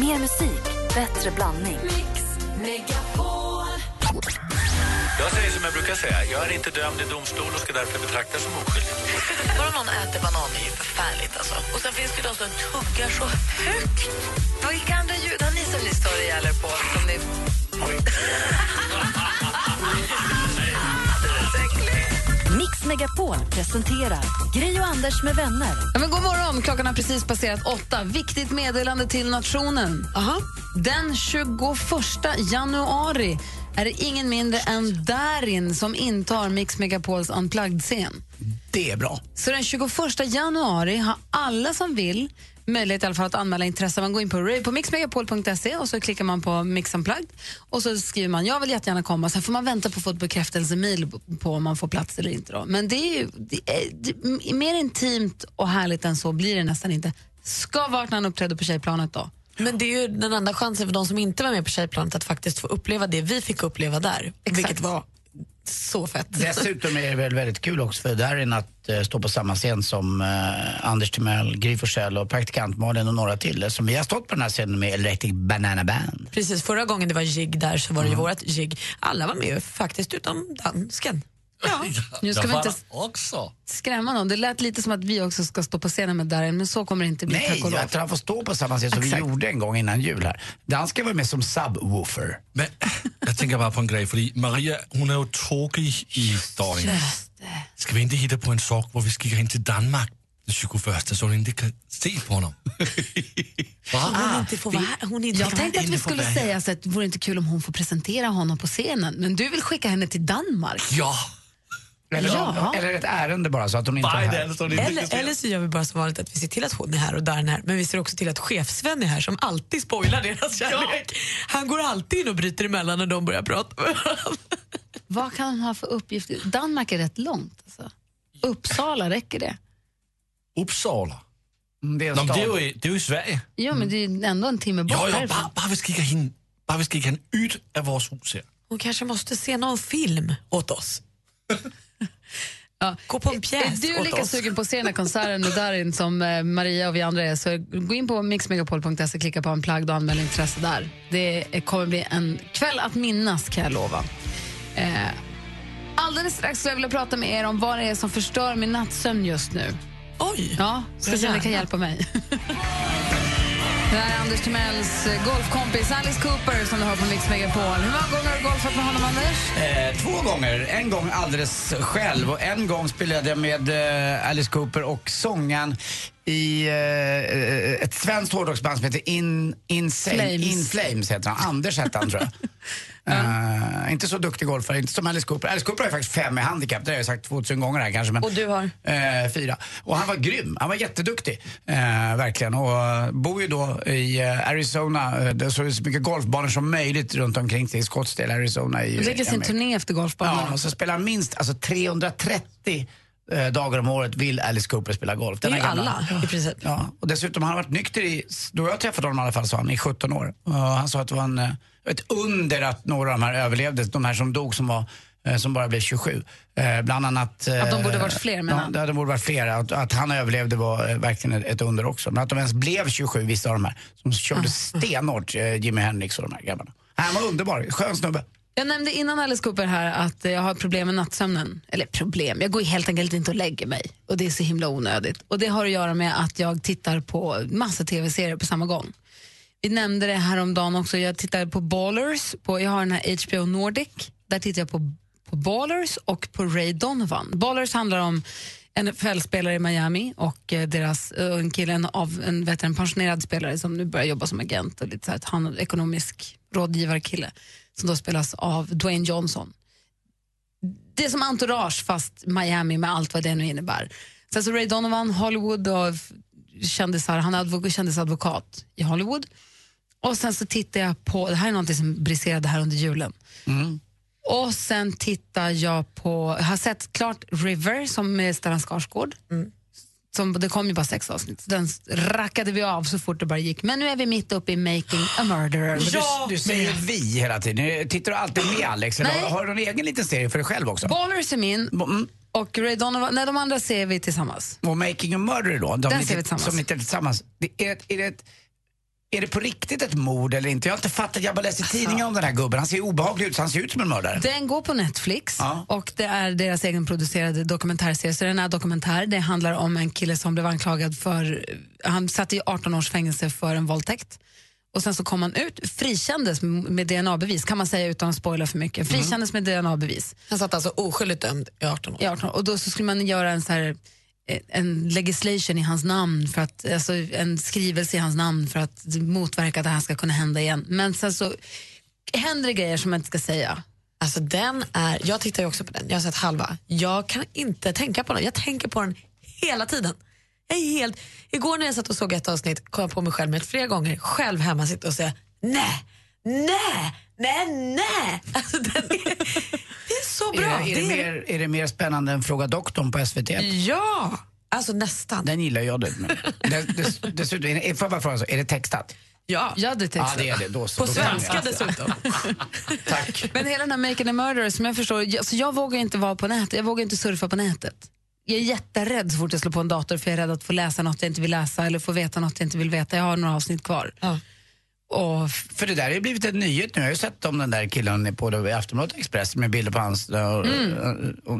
Mer musik, bättre blandning. Jag säger som jag brukar säga, jag är inte dömd i domstol och ska därför betraktas som oskyldig. Bara någon äter banan är ju förfärligt. Alltså. Och sen finns det de som tuggar så högt. Vilka andra ljud har ni som ni stör ihjäl er på? Som ni... Megapol presenterar Gri och Anders med vänner. Ja, men god morgon! Klockan har precis passerat åtta. Viktigt meddelande till nationen. Aha. Den 21 januari är det ingen mindre än Darin som intar Mix Megapols Unplugged-scen. Det är bra. Så den 21 januari har alla som vill möjlighet i alla fall att anmäla intresse. Man går in på, på mixmegapol.se och så klickar man på Mix Unplugged och så skriver man jag vill jättegärna komma. Sen får man vänta på att få ett bekräftelsemail på om man får plats eller inte. Då. Men det är ju det är, det är mer intimt och härligt än så blir det nästan inte. Ska vart när han uppträder på tjejplanet då. Men det är ju den enda chansen för de som inte var med på tjejplanet att faktiskt få uppleva det vi fick uppleva där. Exakt. Vilket var så fett. Dessutom är det väl väldigt kul också för Darin att uh, stå på samma scen som uh, Anders Timell, Gry Forssell och praktikant Malin och några till som vi har stått på den här scenen med Electric Banana Band. Precis, förra gången det var jigg där så var det ju vårt jigg. Alla var med faktiskt utom dansken. Ja. Nu ska jag vi var inte också. skrämma någon. Det lät lite som att vi också ska stå på scenen med Darin, men så kommer det inte bli. Nej, lov. att han får stå på samma scen som Exakt. vi gjorde en gång innan jul här. Dansken var med som subwoofer. Men jag tänker bara på en grej, för Maria hon är ju tråkig i Darin. Ska vi inte hitta på en sak där vi skickar in till Danmark den 21 så hon inte kan se på honom? Hon inte får vara. Hon inte Jag tänkte att vi skulle säga så att det vore inte kul om hon får presentera honom på scenen, men du vill skicka henne till Danmark. Ja! Eller, Ja. eller ett ärende bara så att hon inte Bara är är här. så Eller, eller så gör vi bara som vanligt att vi ser till att hon är här och Darin är här men vi ser också till att chefsvän är här som alltid spoilar deras kärlek. Han går alltid in och bryter emellan när de börjar prata med varandra. Vad kan han ha för uppgift? Danmark är rätt långt. Alltså. Uppsala, räcker det? Uppsala. Mm, Det är det, är stad. ju, det är ju Sverige. Ja, men det är ändå en timme bort Ja, ja, bara, bara vi skickar henne, bara vi skickar henne ut av vårt hus här. Hon kanske måste se någon film åt oss. Ja. Gå på en Är pjäs du åt lika oss. sugen på att se den här konserten med Darin som eh, Maria och vi andra är så gå in på mixmegapol.se, klicka på Unplugged och anmäl intresse där. Det är- kommer bli en kväll att minnas kan jag lova. Eh, alldeles strax skulle jag vilja prata med er om vad det är som förstör min nattsömn just nu. Oj! Ja, om ni kan hjälpa mig. Det här är Anders Timells eh, golfkompis Alice Cooper som du har på Mix Megapol. Hur många gånger har du golfat med honom, Anders? Eh, två gånger. En gång alldeles själv och en gång spelade jag med eh, Alice Cooper och sången i eh, ett svenskt hårdrocksband som heter In, Insane, Flames. In Flames. Heter han. Anders hette han tror jag. Eh, inte så duktig golfare, inte som Alice Cooper. Alice Cooper har ju faktiskt fem i handikapp, det har jag sagt 2000 gånger här kanske. Men, Och du har? Eh, fyra. Och han var grym, han var jätteduktig. Eh, verkligen. Och bor ju då i Arizona, eh, där så är det så mycket golfbanor som möjligt runt omkring sig i Scottsdale, Arizona. I, lägger sin turné efter golfbanan. Ja, och så spelar han minst alltså 330 eh, dagar om året vill Alice Cooper spela golf. Det är Den ju alla i princip. Ja, och dessutom har han varit nykter i, då jag träffade honom i alla fall, sa han, i 17 år. Och han sa att det var en, eh, ett under att några av de här överlevde, de här som dog som var eh, som bara blev 27. Eh, bland annat... eh, Att de borde varit fler, menar ja, han? Ja, de borde varit fler. Att, att han överlevde var eh, verkligen ett, under också. Men att de ens blev 27, vissa av de här, som körde stenhårt, eh, Jimi Hendrix och de här grabbarna. Han var underbar, skön snubbe. Jag nämnde innan Alice Cooper här att jag har problem med nattsömnen. Eller problem, jag går helt enkelt inte och lägger mig. Och det är så himla onödigt. Och det har att göra med att jag tittar på massa tv-serier på samma gång. Vi nämnde det häromdagen också, jag tittar på Ballers, på, jag har den här HBO Nordic. Där tittar jag på, på Ballers och på Ray Donovan. Ballers handlar om NFL-spelare i Miami och eh, deras, eh, en kille, en, av, en, vet en pensionerad spelare som nu börjar jobba som agent och lite så här, han ekonomisk rådgivarkille som då spelas av Dwayne Johnson. Det är som Entourage fast Miami med allt vad det nu innebär. Sen så Ray Donovan, Hollywood och kändisar, han är advok- kändisadvokat i Hollywood. Och sen så tittar jag på, det här är något som briserade här under julen. Och sen tittar jag på, jag har sett klart River som med Stellan Skarsgård. Som, det kom ju bara sex avsnitt, den rackade vi av så fort det bara gick. Men nu är vi mitt uppe i Making a Murderer. Du, du säger vi hela tiden. Tittar du alltid med Alex? Eller Nej. har du någon egen liten serie för dig själv också? Ballers är min Mm. och Ray Donovan, nej de andra ser vi tillsammans. Och Making a Murderer då? De Den ser vi tillsammans. Som ni tittar tillsammans. Det är, är, det ett, är det på riktigt ett mord eller inte? Jag har inte fattat, jag bara läst i Alltså. tidningen om den här gubben. Han ser obehaglig ut, så han ser ut som en mördare. Den går på Netflix Ja. och det är deras egenproducerade dokumentärserie. Så den är dokumentär. Det handlar om en kille som blev anklagad för, han satt i 18 års fängelse för en våldtäkt. Och sen så kom han ut, frikändes med DNA-bevis, kan man säga utan att spoila för mycket. Frikändes med DNA-bevis. Han satt alltså oskyldigt dömd i 18 år. i 18 år. Och då så skulle man göra en så här Eh, en legislation i hans namn, för att, alltså en skrivelse i hans namn för att motverka att det här ska kunna hända igen. Men sen så händer det grejer som man inte ska säga. Alltså den är, jag tittar ju också på den, jag har sett halva. Jag kan inte tänka på den, jag tänker på den hela tiden. Jag är helt, igår när jag satt och såg ett avsnitt kom jag på mig själv med det flera gånger, själv hemma sitta och säga nej, nej, nej, nej. Alltså, den är så bra. Är, är, det är- mer, är det mer spännande än Fråga doktorn på SVT? Ja, alltså nästan. Den gillar jag. Det. Dess- Dessutom, är det- får jag bara fråga, så, är det textat? Ja. Ja, det är Ja, det är det. Då, så, På då svenska jag. dessutom. Tack. Men hela den här Making a Murderer, som jag förstår, jag, så jag vågar inte vara på nätet, jag vågar inte surfa på nätet. Jag är jätterädd så fort jag slår på en dator för jag är rädd att få läsa något jag inte vill läsa eller få veta något jag inte vill veta. Jag har några avsnitt kvar. Ja. Och För det där har ju blivit en nyhet nu. Jag har ju sett om den där killen på det- i Aftonbladet Express med bilder på hans, uh,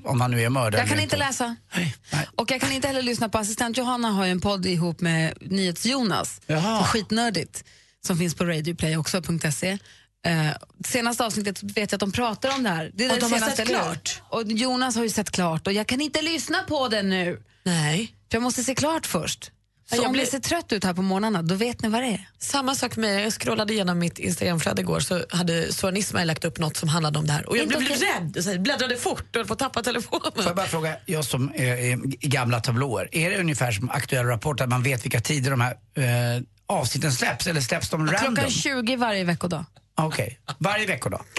om han nu är mördare. Mm. jag kan inte läsa. Nej, nej. Och jag kan inte heller lyssna på assistent Johanna har ju en podd ihop med NyhetsJonas. Skitnördigt. Som finns på radioplay också, .se. Eh, senaste avsnittet vet jag att de pratar om det här. Det är Och det de har sett klart? Och Jonas har ju sett klart och jag kan inte lyssna på det nu. Nej. För jag måste se klart först. Så Ja, jag om blir- det ser trött ut här på morgnarna, då vet ni vad det är. Samma sak med mig. Jag scrollade igenom mitt Instagramflöde igår så hade Soran Ismail lagt upp något som handlade om det här. Och jag Inte blev okej. rädd, så jag bläddrade fort och höll på att tappa telefonen. Får jag bara fråga, jag som är, i gamla tablåer, är det ungefär som aktuell rapport att man vet vilka tider de här eh, avsnitten släpps eller släpps de random? Klockan 20 varje veckodag. Okej, varje veckodag?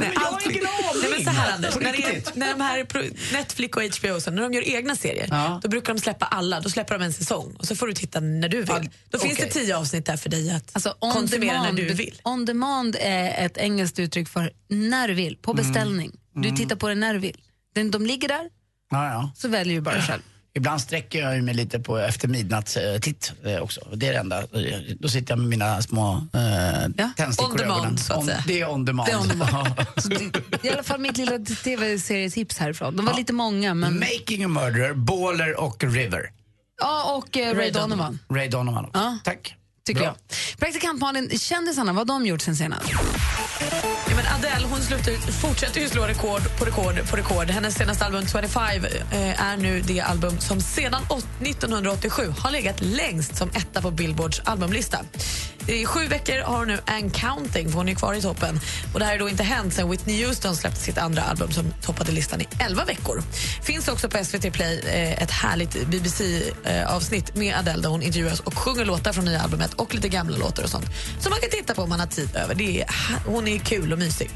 Nej, allt ingen aning. Nej, men så här Anders, när, det är, när de här Netflix och HBO så, när de gör egna serier, Ja. då brukar de släppa alla. Då släpper de en säsong och så får du titta när du vill. Då finns okej. det tio avsnitt där för dig att Alltså on konsumera demand, när du vill. On demand är ett engelskt uttryck för när du vill, på beställning. Du tittar på det när du vill. De ligger där, Ja, ja. så väljer du bara själv. Ibland sträcker jag mig lite på efter midnattstitt eh, också. Det är det enda. Då sitter jag med mina små eh, Ja, tändstickor on i demand, ögonen. så att On- säga. Det är on demand. Det är on demand. Ja. Det, I alla fall mitt lilla tv-serietips härifrån. De var lite många, men... Making a murderer, Baller och River. Ja, och eh, Ray, Donovan, Ray Donovan också. Ja. Tack. tycker Bra. jag. Praktikant Malin, kändisarna, vad har de gjort sen senast? Ja, men Adele hon slutar, fortsätter ju slå rekord på rekord på rekord. Hennes senaste album 25 eh, är nu det album som sedan 1987 har legat längst som etta på Billboards albumlista. I sju veckor har hon nu and counting, för hon är kvar i toppen. Och Det här har då inte hänt sen Whitney Houston släppte sitt andra album som toppade listan i 11 veckor. Finns också på SVT Play eh, ett härligt BBC-avsnitt eh, med Adele där hon intervjuas och sjunger låtar från nya albumet och lite gamla låtar och sånt. Som man kan titta på om man har tid över. Det är, hon är kul och mysig.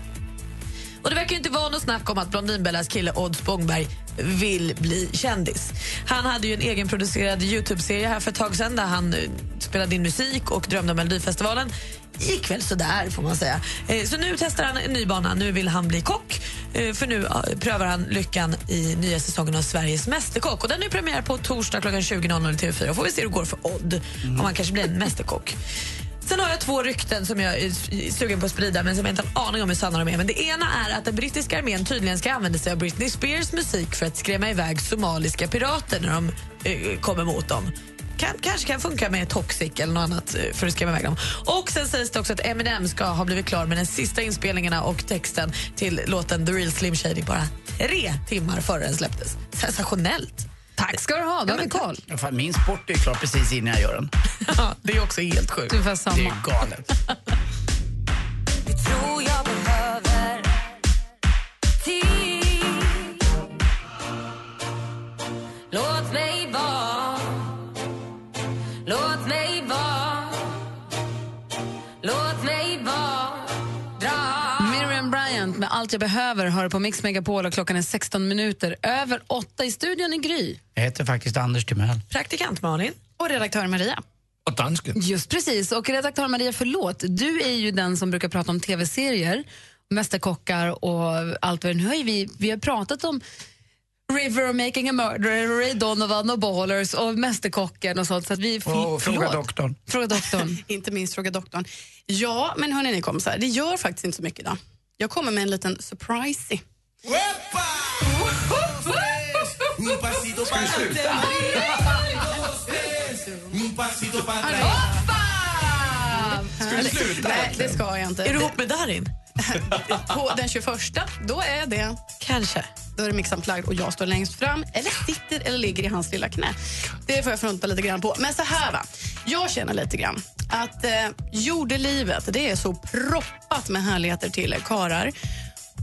Och Det verkar ju inte vara något snack om att Blondinbellas kille Odd Spångberg vill bli kändis. Han hade ju en egenproducerad Youtube-serie här för ett tag sedan där han eh, spelade in musik och drömde om Melodifestivalen. Gick väl sådär får man säga. Eh, så nu testar han en ny bana. Nu vill han bli kock. Eh, för nu prövar han lyckan i nya säsongen av Sveriges Mästerkock. Och den är premiär på torsdag klockan 20.00 i TV4. Får vi se hur det går för Odd. Om han kanske blir en mästerkock. Sen har jag två rykten som jag är sugen på att sprida men som jag inte har en aning om hur sanna de är. Men det ena är att den brittiska armén tydligen ska använda sig av Britney Spears musik för att skrämma iväg somaliska pirater när de eh, kommer mot dem. Kan, kanske kan funka med Toxic eller något annat eh, för att skrämma iväg dem. Och sen sägs det också att Eminem ska ha blivit klar med den sista inspelningarna och texten till låten The Real Slim Shady bara tre timmar före den släpptes. Sensationellt! Tack ska du ha, då har vi koll. Fan, min sport är klar precis innan jag gör den. Det är också helt sjukt. Det är galet. Allt jag behöver hör på Mix Megapol och klockan är 16 minuter över 8 i studion i Gry. Jag heter faktiskt Anders Timell. Praktikant Malin. Och redaktör Maria. Och dansken. Just precis. Och redaktör Maria, förlåt. Du är ju den som brukar prata om tv-serier, mästerkockar och allt vad det Nu ju vi, vi har pratat om River och Making a Murderer Ray Donovan och Ballers och Mästerkocken och sånt. Så att vi, Och fråga doktorn. Fråga doktorn. Inte minst fråga doktorn. Ja, men hörni ni kompisar, det gör faktiskt inte så mycket idag. Jag kommer med en liten surprise. Ska du sluta? Nej, det ska jag inte. Är du ihop med Darin? På den 21, då är det Kanske. då är det mixamplagd och jag står längst fram eller sitter eller ligger i hans lilla knä. Det får jag frunta lite grann på. Men så här va, jag känner lite grann att eh, jordelivet det är så proppat med härligheter till karar.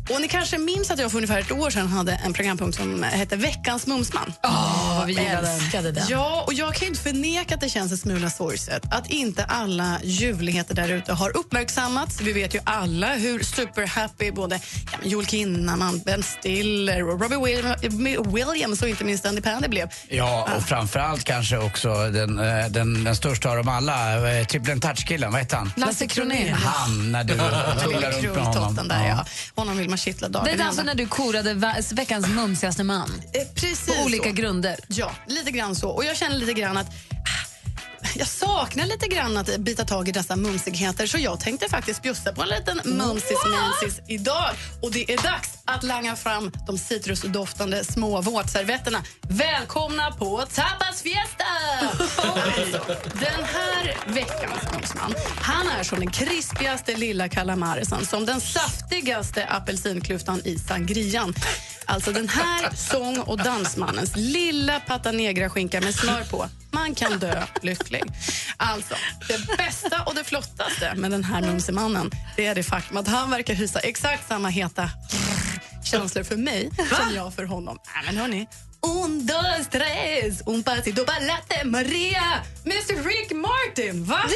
Och ni kanske minns att jag för ungefär ett år sedan hade en programpunkt som hette Veckans mumsman. Åh, vad vi. Älskade den. Ja, och jag kan ju inte förneka att det känns en smula sorgset att inte alla ljuvligheter där ute har uppmärksammats. Vi vet ju alla hur superhappy både ja, Joel Kinnaman, Ben Stiller och Robbie Williams, Williams och inte minst Andy Pandy blev. Ja, och framförallt kanske också den, eh, den, den största av dem alla, eh, trippeln touch-killen, vad heter han? Lasse Kronér. Han, när du lilla runt med honom. där, ja. Honom vill man kittla dagen Det är alltså när du korade veckans mumsigaste man. Eh, Precis På olika så. grunder. Ja, lite grann så. Och jag känner lite grann att ah, jag saknar lite grann att bita tag i dessa mumsigheter så jag tänkte faktiskt bjussa på en liten mumsis-mensis idag. Och det är dags att langa fram de citrusdoftande små våtservetterna. Välkomna på Tapas Fiesta! alltså, den här veckans mumsman, han är som den krispigaste lilla kalamarisen, som den saftigaste apelsinklyftan i sangrian. Alltså den här sång och dansmannens lilla pata negra-skinka med smör på. Man kan dö lycklig. Alltså, det bästa och det flottaste med den här mumsemannen det är det faktum att han verkar hysa exakt samma heta känslor för mig som jag för honom. Nej, men hörni. Un, dos, tres, un pasito para latte Maria! Mr Rick Martin, va?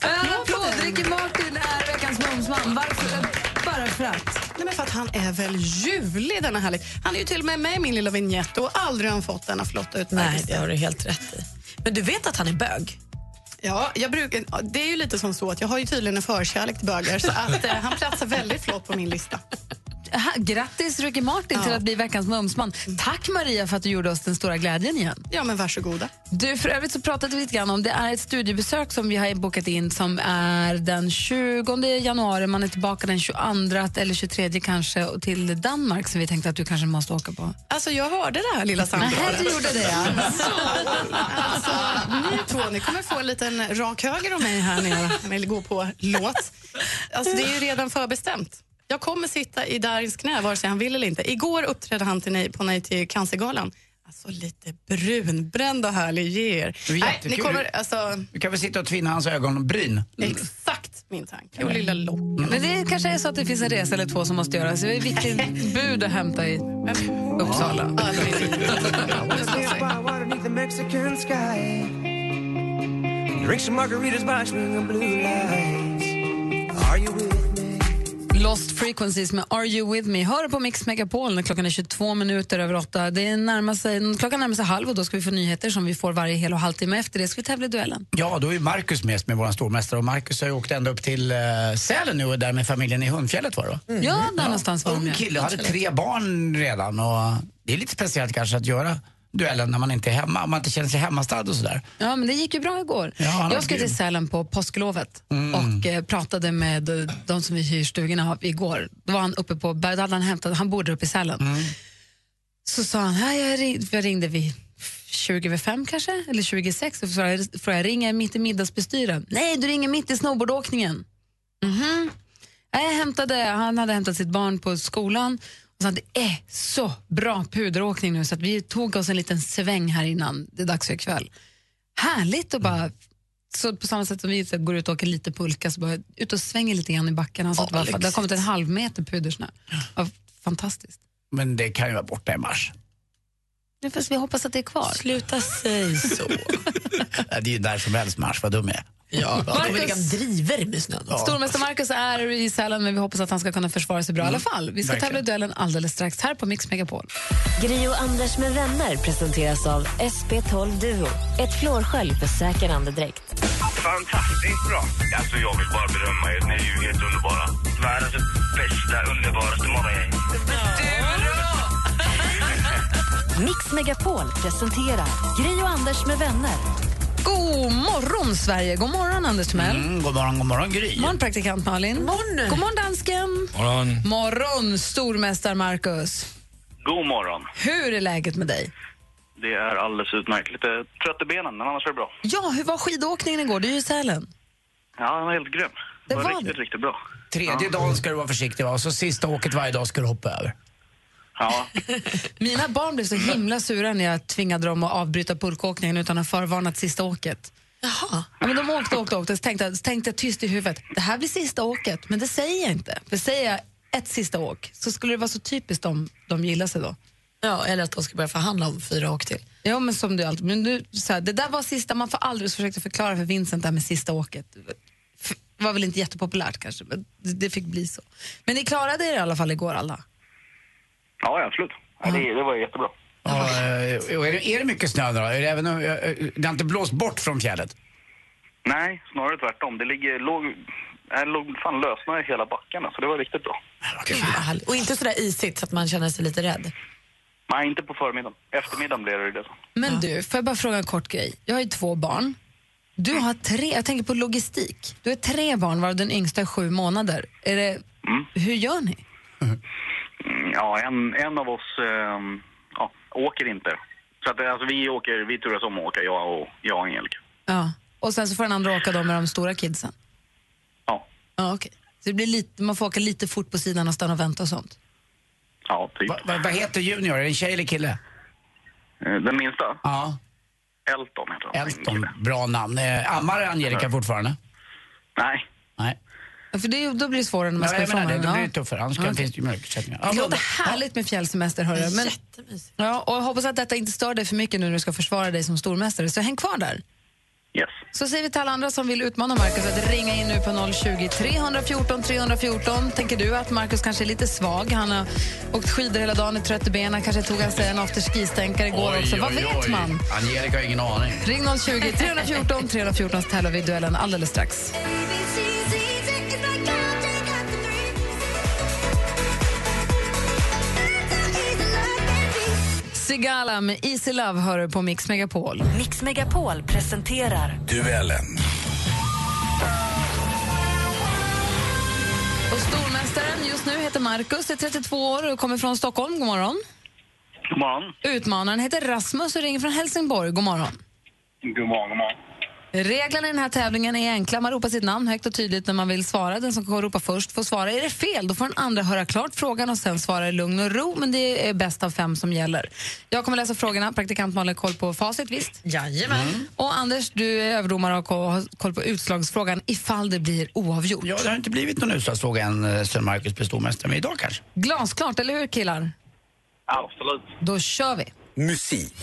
En applåd! Ricky Martin är veckans mumsman. Varför? Bara för att. Nej, men för att han är väl ljuvlig, denna härligt. Han är ju till och med med i min lilla vignett och aldrig har han fått denna flotta Nej, utmärkelse. det har du helt rätt i. Men du vet att han är bög? Ja, jag brukar, det är ju lite som så att jag har ju tydligen en förkärlek till bögar så att eh, han platsar väldigt flott på min lista. Ha, grattis Ricky Martin till att bli veckans mumsman. Tack Maria för att du gjorde oss den stora glädjen igen. Ja, men varsågoda. Du, för övrigt så pratade vi lite grann om det är ett studiebesök som vi har bokat in som är den 20 januari. Man är tillbaka den 22 eller 23 kanske till Danmark som vi tänkte att du kanske måste åka på. Alltså, jag hörde det här lilla Nej, samtalet. du gjorde det ja. Alltså, ni två ni kommer få en liten rak höger av mig här när jag vill gå på låt. Alltså, det är ju redan förbestämt. Jag kommer sitta i Darins knä vare sig han vill eller inte. Igår uppträdde han till nej, på Nej till cancergalan. Alltså lite brunbränd och härlig, ge er. Nej, ni kommer, alltså, Du kan väl sitta och tvinna hans ögonbryn? exakt min tanke. Och lilla lock. Men det kanske är så att det finns en resa eller två som måste göras. Det är viktigt bud att hämta i Uppsala. Drink some margaritas by swinging blue lights. Are you with me? Lost Frequencies med Are You With Me. Hör på Mix Megapol när klockan är 22 minuter över åtta. Det är närmar sig, klockan närmar sig halv och då ska vi få nyheter som vi får varje hel och halvtimme. Efter det ska vi tävla i duellen. Ja, då är Marcus med, med vår stormästare och Marcus har ju åkt ända upp till uh, Sälen nu och där med familjen i Hundfjället var det va? Ja, där någonstans var. Ung ja. kille, hade tre barn redan och det är lite speciellt kanske att göra duellen när man inte är hemma, om man inte känner sig hemmastad och sådär. Ja, men det gick ju bra igår. Ja, jag ska grym. till Sälen på påsklovet Mm. och eh, pratade med de som vi hyr stugorna igår. Då var han uppe på, då hade han hämtat, han bodde uppe i Sälen. Mm. Så sa han, "Ja, jag, ring, jag ringde vid 20 över fem kanske, eller 26 och frågade, jag ringer mitt i middagsbestyren? Nej, du ringer mitt i snowboardåkningen. Mhm. Jag hämtade, han hade hämtat sitt barn på skolan sa det är så bra puderåkning nu så att vi tog oss en liten sväng här innan det är dags för ikväll. Härligt att bara, så på samma sätt som vi så går ut och åker lite pulka så bara ut och svänger lite grann i backen. Så att det, det har kommit en halv meter pudersnö. Ja, fantastiskt. Men det kan ju vara borta i mars. Nu får vi hoppas att det är kvar. Sluta säg så. Det är ju där som helst mars, vad dum jag är. Ja, Marcus- är liksom driver med snön. Stormästare Marcus är i Sälen men vi hoppas att han ska kunna försvara sig bra i alla fall. Vi ska verkligen. tävla i duellen alldeles strax här på Mix Megapol. Gri och Anders med vänner presenteras av SP12 Duo. Ett flårskölj för säker andedräkt. Fantastiskt bra. Alltså jag vill bara berömma er. Ni är ju helt underbara. Världens bästa, underbaraste morgongäng. Mix Megapol presenterar Gri och Anders med vänner. God morgon, Sverige! God morgon, Anders Timell. Mm, god morgon, god morgon Gry. God morgon, praktikant Malin. Morgon. God morgon, dansken. Morgon. Morgon, stormästare Marcus. God morgon. Hur är läget med dig? Det är alldeles utmärkt. Lite trött i benen, men annars är det bra. Ja, hur var skidåkningen igår? Du är ju i Sälen. Ja, den var helt grym. Det Det var, var riktigt, det. riktigt bra. Tredje dagen ska du vara försiktig va? Och så sista åket varje dag ska du hoppa över. Ja, Mina barn blev så himla sura när jag tvingade dem att avbryta pulkåkningen utan att ha förvarnat sista åket. Jaha. Ja, men de åkte, åkte, åkte. Så tänkte, jag- så tänkte jag tyst i huvudet, det här blir sista åket. Men det säger jag inte. För säger jag ett sista åk så skulle det vara så typiskt om de gillar sig då. Ja, eller att de ska börja förhandla om fyra åk till. Ja, men som det alltid. Men nu, så här, det där var sista, man får aldrig så försökte förklara för Vincent det här med sista åket. Det var väl inte jättepopulärt kanske, men det, det fick bli så. Men ni klarade er i alla fall igår alla. Ja absolut. Ja, det, det var jättebra. Och, eh, och är, det, är det mycket snö då? Är det, även, eh, eh, det har inte blåst bort från fjället? Nej, snarare tvärtom. Det ligger, låg, äh, låg fan lösnare i hela backen, så det var riktigt bra. Härligt. Och inte sådär isigt så att man känner sig lite rädd. Nej, inte på förmiddagen. Eftermiddagen blev det det. Men du, får jag bara fråga en kort grej? Jag har ju två barn. Du har tre, jag tänker på logistik. Du har tre barn varav den yngsta är sju månader. Är det, Hur gör ni? Mm, Ja, en, en av oss ehm, ja, åker inte. Så att, alltså, vi, åker, vi turas om att åka, jag och, jag och Angelica. Ja. Och sen så får den andra åka då med de stora kidsen? Ja. Ja, okej. Så det blir lite, man får åka lite fort på sidan och stanna och vänta och sånt? Ja, typ. Va, va, vad heter Junior? Är det en tjej eller kille? Eh, Den minsta, Ja, Elton heter han. Elston. Bra namn. Eh, Ammar Angelica fortfarande? Nej, Nej. För det, är- då blir det svårare när man ska det, sommaren. då blir det tuffare. Annars okej. finns det ju mjölkersättningar. Det låter härligt med fjällsemester, hörru. Men, ja, och jag hoppas att detta inte stör dig för mycket nu när du ska försvara dig som stormästare. Så häng kvar där. yes. Så säger vi till alla andra som vill utmana Markus att ringa in nu på 020 314 314. Tänker du att Markus kanske är lite svag? Han har åkt skidor hela dagen, är trött i benen, kanske tog han sig en afterski-stänkare igår också. Vad vet man? Angelica har ingen aning. Ring 020 314 314 så tävlar vi i duellen alldeles strax. Sigala med Easy Love hör du på Mix Megapol. Mix Megapol presenterar Duellen. Och stormästaren just nu heter Markus, är 32 år och kommer från Stockholm. God morgon. God morgon. Utmanaren heter Rasmus och ringer från Helsingborg. God morgon. God morgon, god morgon. Reglerna i den här tävlingen är enkla. Man ropar sitt namn högt och tydligt när man vill svara. Den som kan ropa först får svara. Är det fel, då får den andra höra klart frågan och sen svara i lugn och ro. Men det är bäst av fem som gäller. Jag kommer läsa frågorna. Praktikant Malin har koll på facit, visst? Jajamän. Och Anders, du är överdomare och har koll på utslagsfrågan ifall det blir oavgjort. Ja, det har inte blivit någon utslagsfråga än eh, sen Marcus blev stormästare, men idag kanske. Glasklart, eller hur killar? Absolut. Då kör vi. Musik.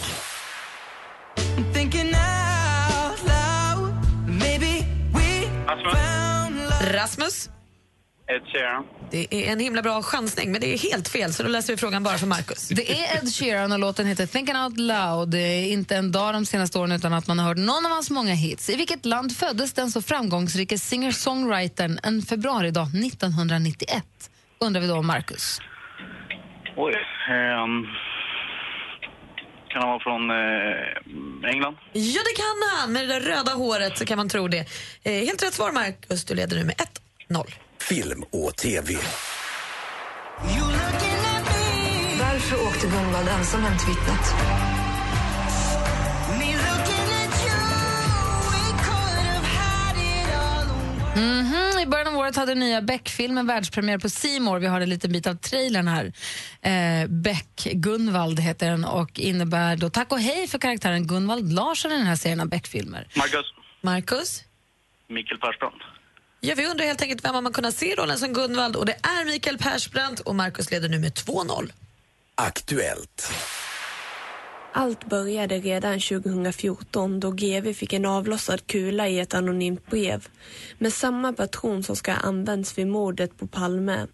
Rasmus. Ed Sheeran. det är en himla bra chansning, men det är helt fel, så då läser vi frågan bara för Markus. Det är Ed Sheeran och låten heter Thinking Out Loud. Det är inte en dag de senaste åren utan att man har hört någon av hans många hits. I vilket land föddes den så framgångsrike singer-songwritern en februaridag 1991? Undrar vi då, Marcus. Oj. ehm, kan han vara från eh, England? Ja, det kan han! Med det där röda håret så kan man tro det. Eh, helt rätt svar, Markus. Du leder nu med 1-0. Film och TV. Varför åkte Gunvald ensam hem till vittnet? All. Mhm, I början av året hade den nya Beck-filmen världspremiär på More. Vi har en liten bit av trailern här. Eh, Beck Gunvald heter den och innebär då tack och hej för karaktären Gunvald Larsson i den här serien av Beck-filmer. Marcus. Marcus? Mikael Persbrandt. Ja, vi undrar helt enkelt vem har man kunnat se i rollen som Gunvald och det är Mikael Persbrandt och Markus leder nu med 2-0. Aktuellt. Allt började redan 2014 då GV fick en avlossad kula i ett anonymt brev med samma patron som ska ha använts vid mordet på Palme.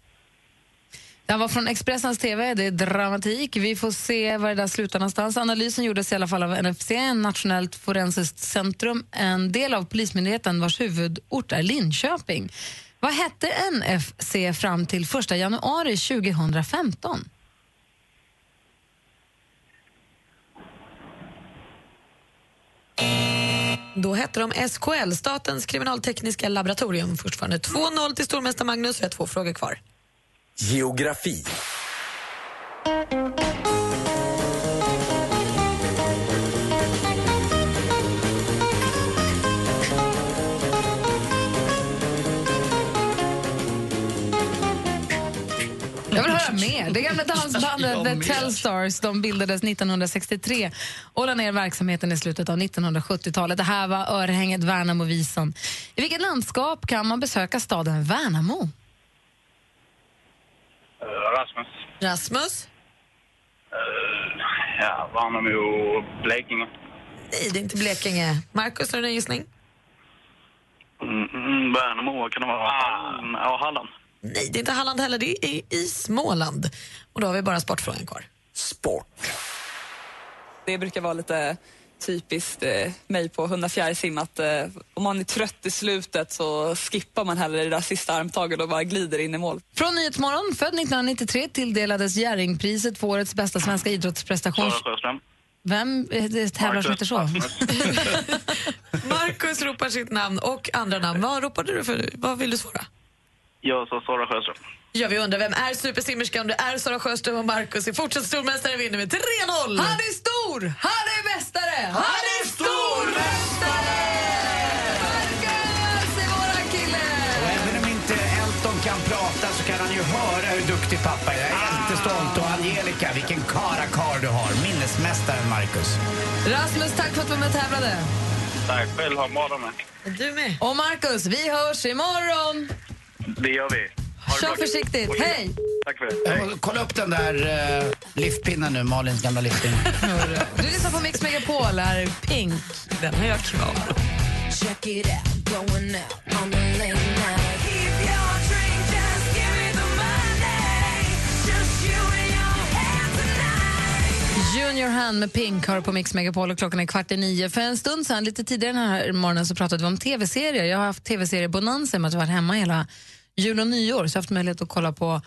Det här var från Expressens TV, det är dramatik. Vi får se var det där slutar någonstans. Analysen gjordes i alla fall av NFC, Nationellt forensiskt centrum, en del av Polismyndigheten vars huvudort är Linköping. Vad hette NFC fram till 1 januari 2015? Då hette de SKL, Statens kriminaltekniska laboratorium. Fortfarande 2-0 till stormästare Magnus. Vi har två frågor kvar. Geografi. Jag mer. Det gamla dansbandet The Tellstars de bildades 1963 och la ner verksamheten i slutet av 1970-talet. Det här var örhänget Värnamo-visan. I vilket landskap kan man besöka staden Värnamo? Eh, Rasmus. Rasmus? Eh, ja, Värnamo och Blekinge. Nej, det är inte Blekinge. Markus, har du en gissning? Mm, mm, Värnamo, kan det vara? Ja, Halland. Nej, det är inte Halland heller. Det är i Småland. Och då har vi bara sportfrågan kvar. Det brukar vara lite typiskt eh, mig på 104 sim att eh, om man är trött i slutet så skippar man hellre det där sista armtaget och bara glider in i mål. Från Nyhetsmorgon, född 1993, tilldelades Jerringpriset för årets bästa svenska idrottsprestation. Sara Sjöström. Vem eh, det tävlar som heter så? Markus ropar sitt namn och andra namn. Vad ropade du för? Vad vill du svara? Jag sa Sara Sjöström. Ja, vi undrar vem är supersimmerskan? Det är Sara Sjöström och Markus. är fortsatt stormästare vinner med 3-0. Han är stor! Han är mästare! Han är stormästare! Marcus är våran kille! Och även om inte Elton kan prata så kan han ju höra hur duktig pappa är. Jag är jättestolt. Och Angelica, vilken karakar du har. Minnesmästaren Marcus. Rasmus, tack för att du var med och tävlade. Tack själv, ha en bra. Du med. Och Marcus, vi hörs imorgon! Det gör vi. Kör försiktigt. Hej! Tack för det. Får Kolla upp den där uh, liftpinnen nu, Malins gamla liftpinne. Du lyssnar på Mix Megapol, här är Pink. Den har jag kvar. Junior Hand med Pink har på Mix Megapol och klockan är kvart i nio. För en stund sedan, lite tidigare den här morgonen, så pratade vi om tv-serier. Jag har haft tv-seriebonanza med att jag varit hemma hela jul och nyår, så jag har haft möjlighet att kolla på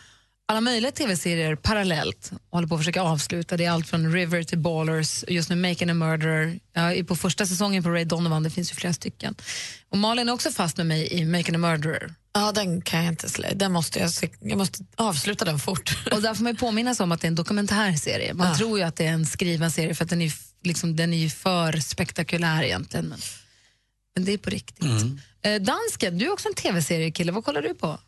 alla möjliga tv-serier parallellt och håller på att försöka avsluta. Det är allt från River till Ballers, just nu Making a Murderer. Jag är på första säsongen på Ray Donovan, det finns ju flera stycken. Och Malin är också fast med mig i Making a Murderer. Ja, den kan jag inte slä. Den måste jag, jag måste avsluta den fort. Och där får man ju påminnas om att det är en dokumentärserie. Man Ja. tror ju att det är en skriven serie för att den är, liksom, den är ju för spektakulär egentligen. Men, men det är på riktigt. Eh, dansken, du är också en tv-seriekille. Vad kollar du på?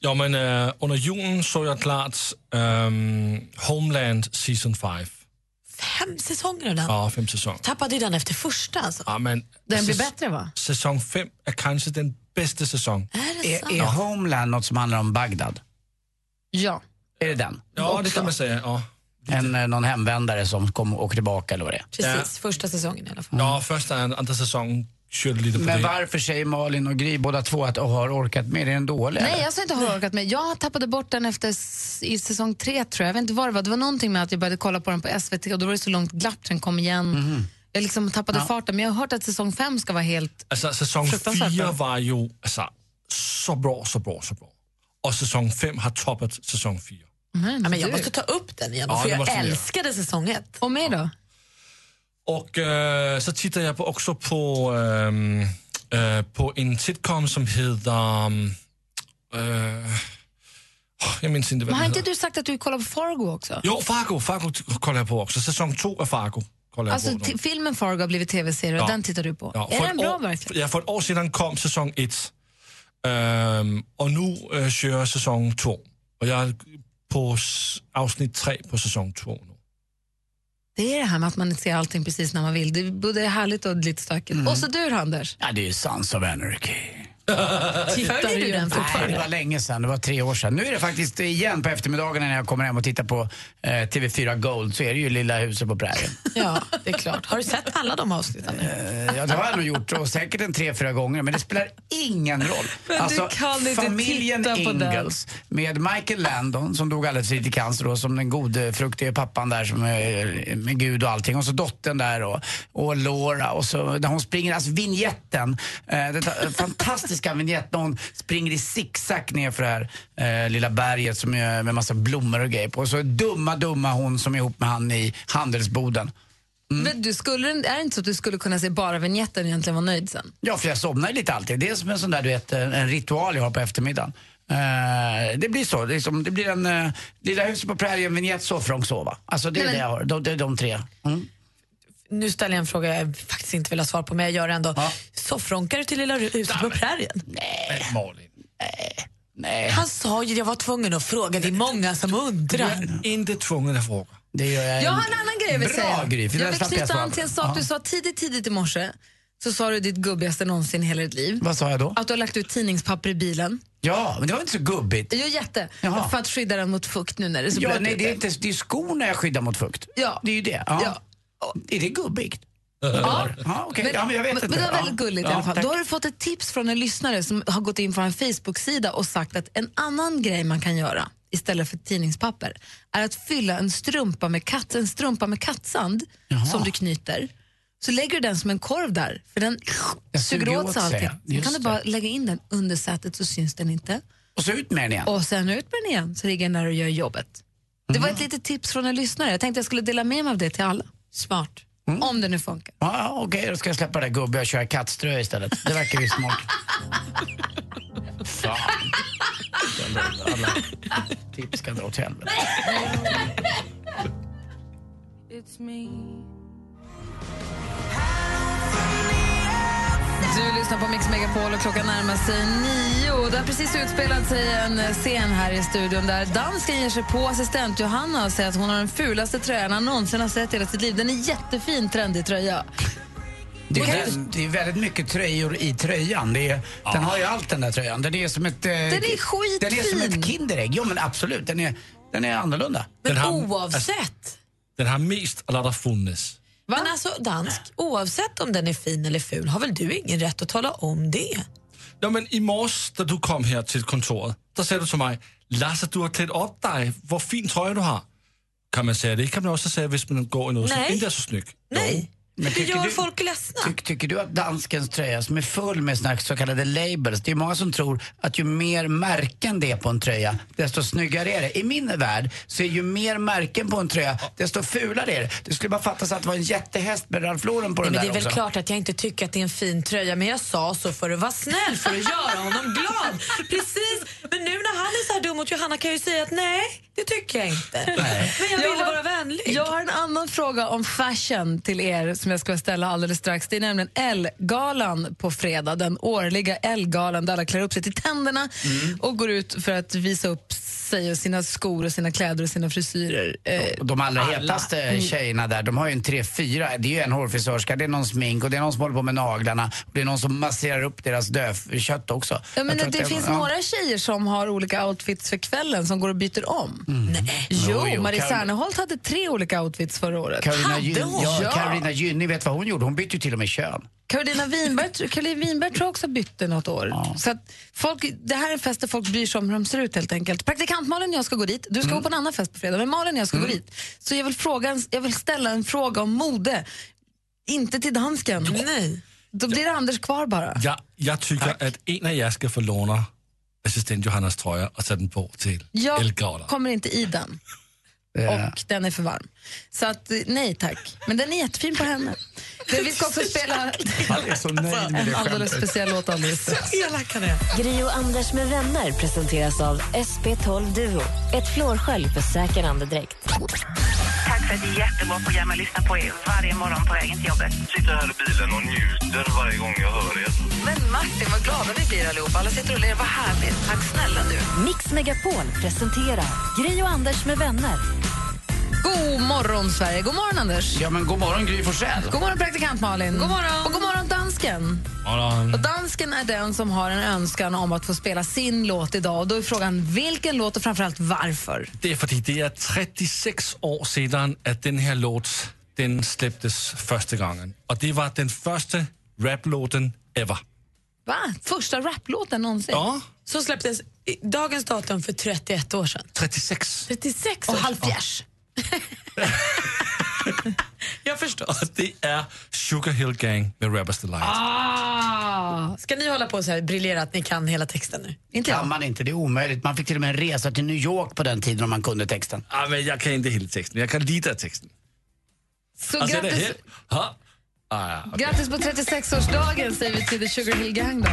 Ja, men øh, under julen så jag klart øhm, Homeland Season 5. Fem säsonger av den. Ja, fem säsonger. Tappade den efter första. Alltså. Ja, men Den blir bättre va? Säsong 5 är kanske den bästa säsongen. Är det sant? Är, är Homeland något som handlar om Bagdad? Ja. Är det den? Ja, det kan man säga. Ja. En, eh, någon hemvändare som kom och åker tillbaka eller vad det är. Precis, första säsongen i alla fall. Ja, första andra säsongen Men det. varför säger Malin och Gry båda två att de har orkat med? Är den dålig? Nej, jag sa inte har orkat med. Jag tappade bort den efter i säsong tre tror jag. Jag vet inte vad det var. Det var någonting med att jag började kolla på den på SVT och då var det så långt glapp den kom igen. Jag liksom tappade Ja. farten. Men jag har hört att säsong fem ska vara helt... Alltså, säsong Fruktansvärt 4 bra. var ju alltså, så bra, så bra, så bra. Och säsong 5 har toppat säsong 4. Mm, Ja, men jag måste ta upp den igen, Ja, för jag älskade säsong ett. Och mer då? Och øh, så tittar jag på, också på, øhm, øh, på en sitcom som heter... åh, jag minns inte vad Men har den inte heter. du sagt att du kollar på Fargo också? Jo, Fargo, Fargo t- kollar jag på också. Säsong 2 av Fargo kollar jag Alltså på. nu. t- filmen Fargo har blivit tv-serie och Ja. den tittar du på. Ja, är för den ett bra år- verkligen? Ja, för ett år sedan kom säsong 1. Ehm, och nu äh, kör jag säsong 2. Och jag är på s- avsnitt 3 på säsong 2 nu. Det är det här med att man ser allting precis när man vill. Det är både härligt och lite stökigt. Mm. Och så du Anders. Ja, det är ju Sons of Anarchy. Tittar du den Nej, det var länge sedan. Det var tre år sedan. Nu är det faktiskt igen på eftermiddagen när jag kommer hem och tittar på eh, TV4 Gold så är det ju Lilla huset på prärien. Ja, det är klart. Har du sett alla de avsnitten? Eh, ja, det har jag nog gjort och säkert en tre, fyra gånger men det spelar ingen roll. Alltså, Men du kan inte familjen titta på den. Ingalls med Michael Landon som dog alldeles för lite i cancer då, som den gode fruktige pappan där som är med Gud och allting och så dottern där och, och Laura och så när hon springer, alltså vignetten, eh, den där fantastiska vignetten när hon springer i zigzag ner för det här eh, lilla berget som är med massa blommor och grejer på och så dumma dumma hon som är ihop med han i handelsboden. Men du, skulle, är det inte så att du skulle kunna se bara vignetten och egentligen vara nöjd sen? Ja, för jag somnar lite alltid. Det är som en sån där, du vet, en en ritual jag har på eftermiddagen. Eh, det blir så. Det, är som, det blir en uh, Lilla huset på prärien, vignett, sovfrång, sova. Alltså det är Nej, det jag har. De, är de tre. Mm. Nu ställer jag en fråga jag faktiskt inte vill ha svar på, men jag gör det ändå. Soffronkar du till Lilla huset på prärien? Nej. Malin. Nej. Han sa ju jag var tvungen att fråga, det är många som undrar. Inte tvungen att fråga. Det gör jag. Jag har en annan grej jag vill Bra, säga. För jag vill knyta an till en sak du Ja. sa tidigt, tidigt i morse. Så sa du ditt gubbigaste någonsin i hela ditt liv. Vad sa jag då? Att du har lagt ut tidningspapper i bilen. Ja, men det var inte så gubbigt. Jo, jätte. Jaha. För att skydda den mot fukt nu när det är så Ja, blött nej, det är, inte, det är skorna jag skyddar mot fukt. Ja. Det är ju det. Ja. Är det gubbigt? Ja, ja okej. Ja, men jag vet men, inte. men det var väldigt gulligt i Ja, alla fall. tack. Då har du fått ett tips från en lyssnare som har gått in på en Facebook-sida och sagt att en annan grej man kan göra istället för tidningspapper är att fylla en strumpa med, katt, en strumpa med kattsand som du knyter. Så lägger du den som en korv där, för den Jag suger åt sig allting. Sen kan du bara lägga in den under sätet så syns den inte. Och så ut med den igen. Och sen ut med den igen så ligger den där och gör jobbet. Det var Mm. ett litet tips från en lyssnare. Jag tänkte jag skulle dela med mig av det till alla. Smart. Mm. Om det nu funkar. Ja, okej, då ska jag släppa det där gubbe och köra kattströ istället. Det verkar ju smart. Fan. Alla tips ska dra åt helvete. It's me. Du lyssnar på Mix Megapol och klockan närmar sig nio. Det har precis utspelat sig en scen här i studion där dansken ger sig på assistent Johanna och säger att hon har den fulaste tröjan han någonsin har sett i hela sitt liv. Den är jättefin, trendig tröja. Det är, det- det är väldigt mycket tröjor i tröjan. Det är, Den har ju allt den där tröjan. Den är som ett... Den är skitfin. Den är som ett Kinderägg. Jo men absolut, den är, den är annorlunda. Men Den har- oavsett. Den har mest alla der funnits. Men alltså dansk, oavsett om den är fin eller ful, har väl du ingen rätt att tala om det? Ja, men i morse, da du kom her til kontoret, der sagde du til mig, Lasse, du har klædt op dig. Hvor fin trøje du har. Kan man säga det? kan man också säga, hvis man går i noget, som Nej. inte är så snyggt. Nej, Men det gör du- folk ledsna. Ty, tycker du att danskens tröja som är full med såna så kallade labels, det är många som tror att ju mer märken det är på en tröja, desto snyggare är det. I min värld så är ju mer märken på en tröja, desto fulare är det. Det skulle bara fattas att det var en jättehäst med Ralph Lauren på Nej, den men det där är väl också. klart att jag inte tycker att det är en fin tröja, men jag sa så för att vara snäll, för att göra honom glad. Precis, men nu när han är så här dum mot Johanna kan jag ju säga att nej, det tycker jag inte. Men jag ville har- vara vänlig. Jag har en annan fråga om fashion till er som jag ska ställa alldeles strax. Det är nämligen Elle-galan på fredag, den årliga Elle-galan där alla klär upp sig till tänderna och går ut för att visa upp sig och sina skor och sina kläder och sina frisyrer. Eh, De allra alla. hetaste Mm. tjejerna där, de har ju en tre, fyra. Det är ju en hårfrisörska, det är någon smink och det är någon som håller på med naglarna. Och det är någon som masserar upp deras dövkött också. Ja, men det, att finns ja. några tjejer som har olika outfits för kvällen som går och byter om. Nej. Jo, Jo, Marie Serneholt hade tre olika outfits förra året. Carolina, Hade hon? ja, Carolina Gynning, vet vad hon gjorde? Hon bytte ju till och med kön. Carolina Winberg, Caroline Winberg tror jag också bytte något år. Så att folk, det här är en fest där folk bryr sig om hur de ser ut helt enkelt. Praktikant Malin och jag ska gå dit. Du ska gå på en annan fest på fredag, men Malin och jag ska gå dit. Så jag vill, fråga, jag vill ställa en fråga om mode. Inte till dansken. Nej. Då blir det Anders kvar bara. Jeg, jeg tycker att en av jer ska få låna assistent Johannas trøje og tage den på til Jag Elgalan. kommer inte i den. Och den är för varm. Så att, nej tack. Men den är jättefin på henne. Det, vi ska också spela Han är så nöjd med en det alldeles skämtet. speciell låt alldeles strax. Elak han är. Gri och Anders med vänner presenteras av SP12 Duo. Ett flårskölj för säker andedräkt. Tack för ett jättebra program. Jag lyssnar på er varje morgon på vägen till jobbet. Sitter här i bilen och njuter varje gång jag hör er. Men Martin, vad glada vi blir allihopa. Alla sitter och ler. Vad härligt. Tack snälla du. Mix Megapol presenterar Gri och Anders med vänner. God morgon, Sverige. God morgon, Anders. Ja men god morgon Gry Forssell. God morgon, praktikant Malin. God morgon. Och god morgon, dansken. Morgon. Och dansken är den som har en önskan om att få spela sin låt idag. Och då är frågan vilken låt och framförallt varför. Det är fordi, det är 36 år sedan, att den här låt den släpptes första gången. Och det var den första raplåten ever. Va? Första raplåten någonsin? Ja, Så släpptes i- dagens datum för 31 år sedan. 36. 36 Och år halvfjärs. Jag förstår. Och det är Sugar Hill Gang med Rappers Delight. Ah. Ska ni hålla på så här briljera att ni kan hela texten nu? Inte kan jag. man inte, det är omöjligt. Man fick till och med en resa till New York på den tiden om man kunde texten. Ah, men jag kan inte hela texten, jag kan lite av texten. Så Alltså, grattis, helt... Ha? Ah, ja, okej. grattis på 36-årsdagen säger vi till The Sugar Hill Gang då.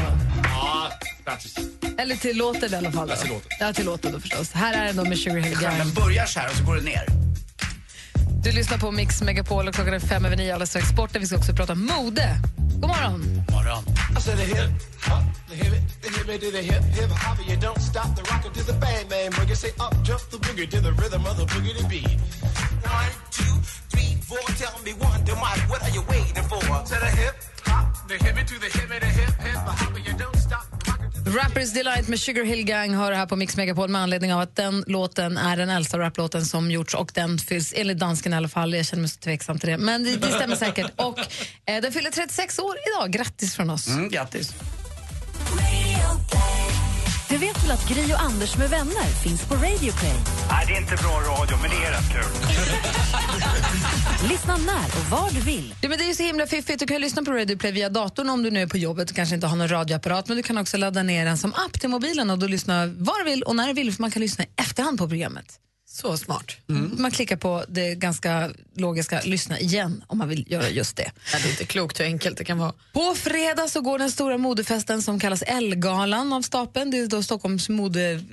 Ja. Eller till låten i alla fall. Då. Ja, till låten. Ja, till låten då förstås. Här är den då med Sugar Hill Gang. Den börjar så här och så går det ner. Du lyssnar på Mix Megapol och klockan är fem över nio alldeles strax sporten. Vi ska också prata mode. God morgon! Morgon. Rappers Delight med Sugar Hill Gang hör här på Mix Megapol med anledning av att den låten är den äldsta raplåten som gjorts och den fylls, enligt dansken i alla fall, jag känner mig så tveksam till det, men det, det stämmer säkert. Och eh, den fyller 36 år idag, grattis från oss. Mm, grattis. Du vet väl att Gri och Anders med vänner finns på Radio Play? Nej, det är inte bra radio, men det är rätt kul. Lyssna när och var du vill. Ja, men det är ju så himla fiffigt. Du kan lyssna på Radio Play via datorn om du nu är på jobbet och kanske inte har någon radioapparat. Men du kan också ladda ner den som app till mobilen och då lyssna var du vill och när du vill för man kan lyssna i efterhand på programmet. Så smart. Man klickar på det ganska logiska lyssna igen om man vill göra just det. Ja, det är inte klokt hur enkelt det kan vara. På fredag så går den stora modefesten som kallas Ellegalan av stapeln. Det är då Stockholms mode...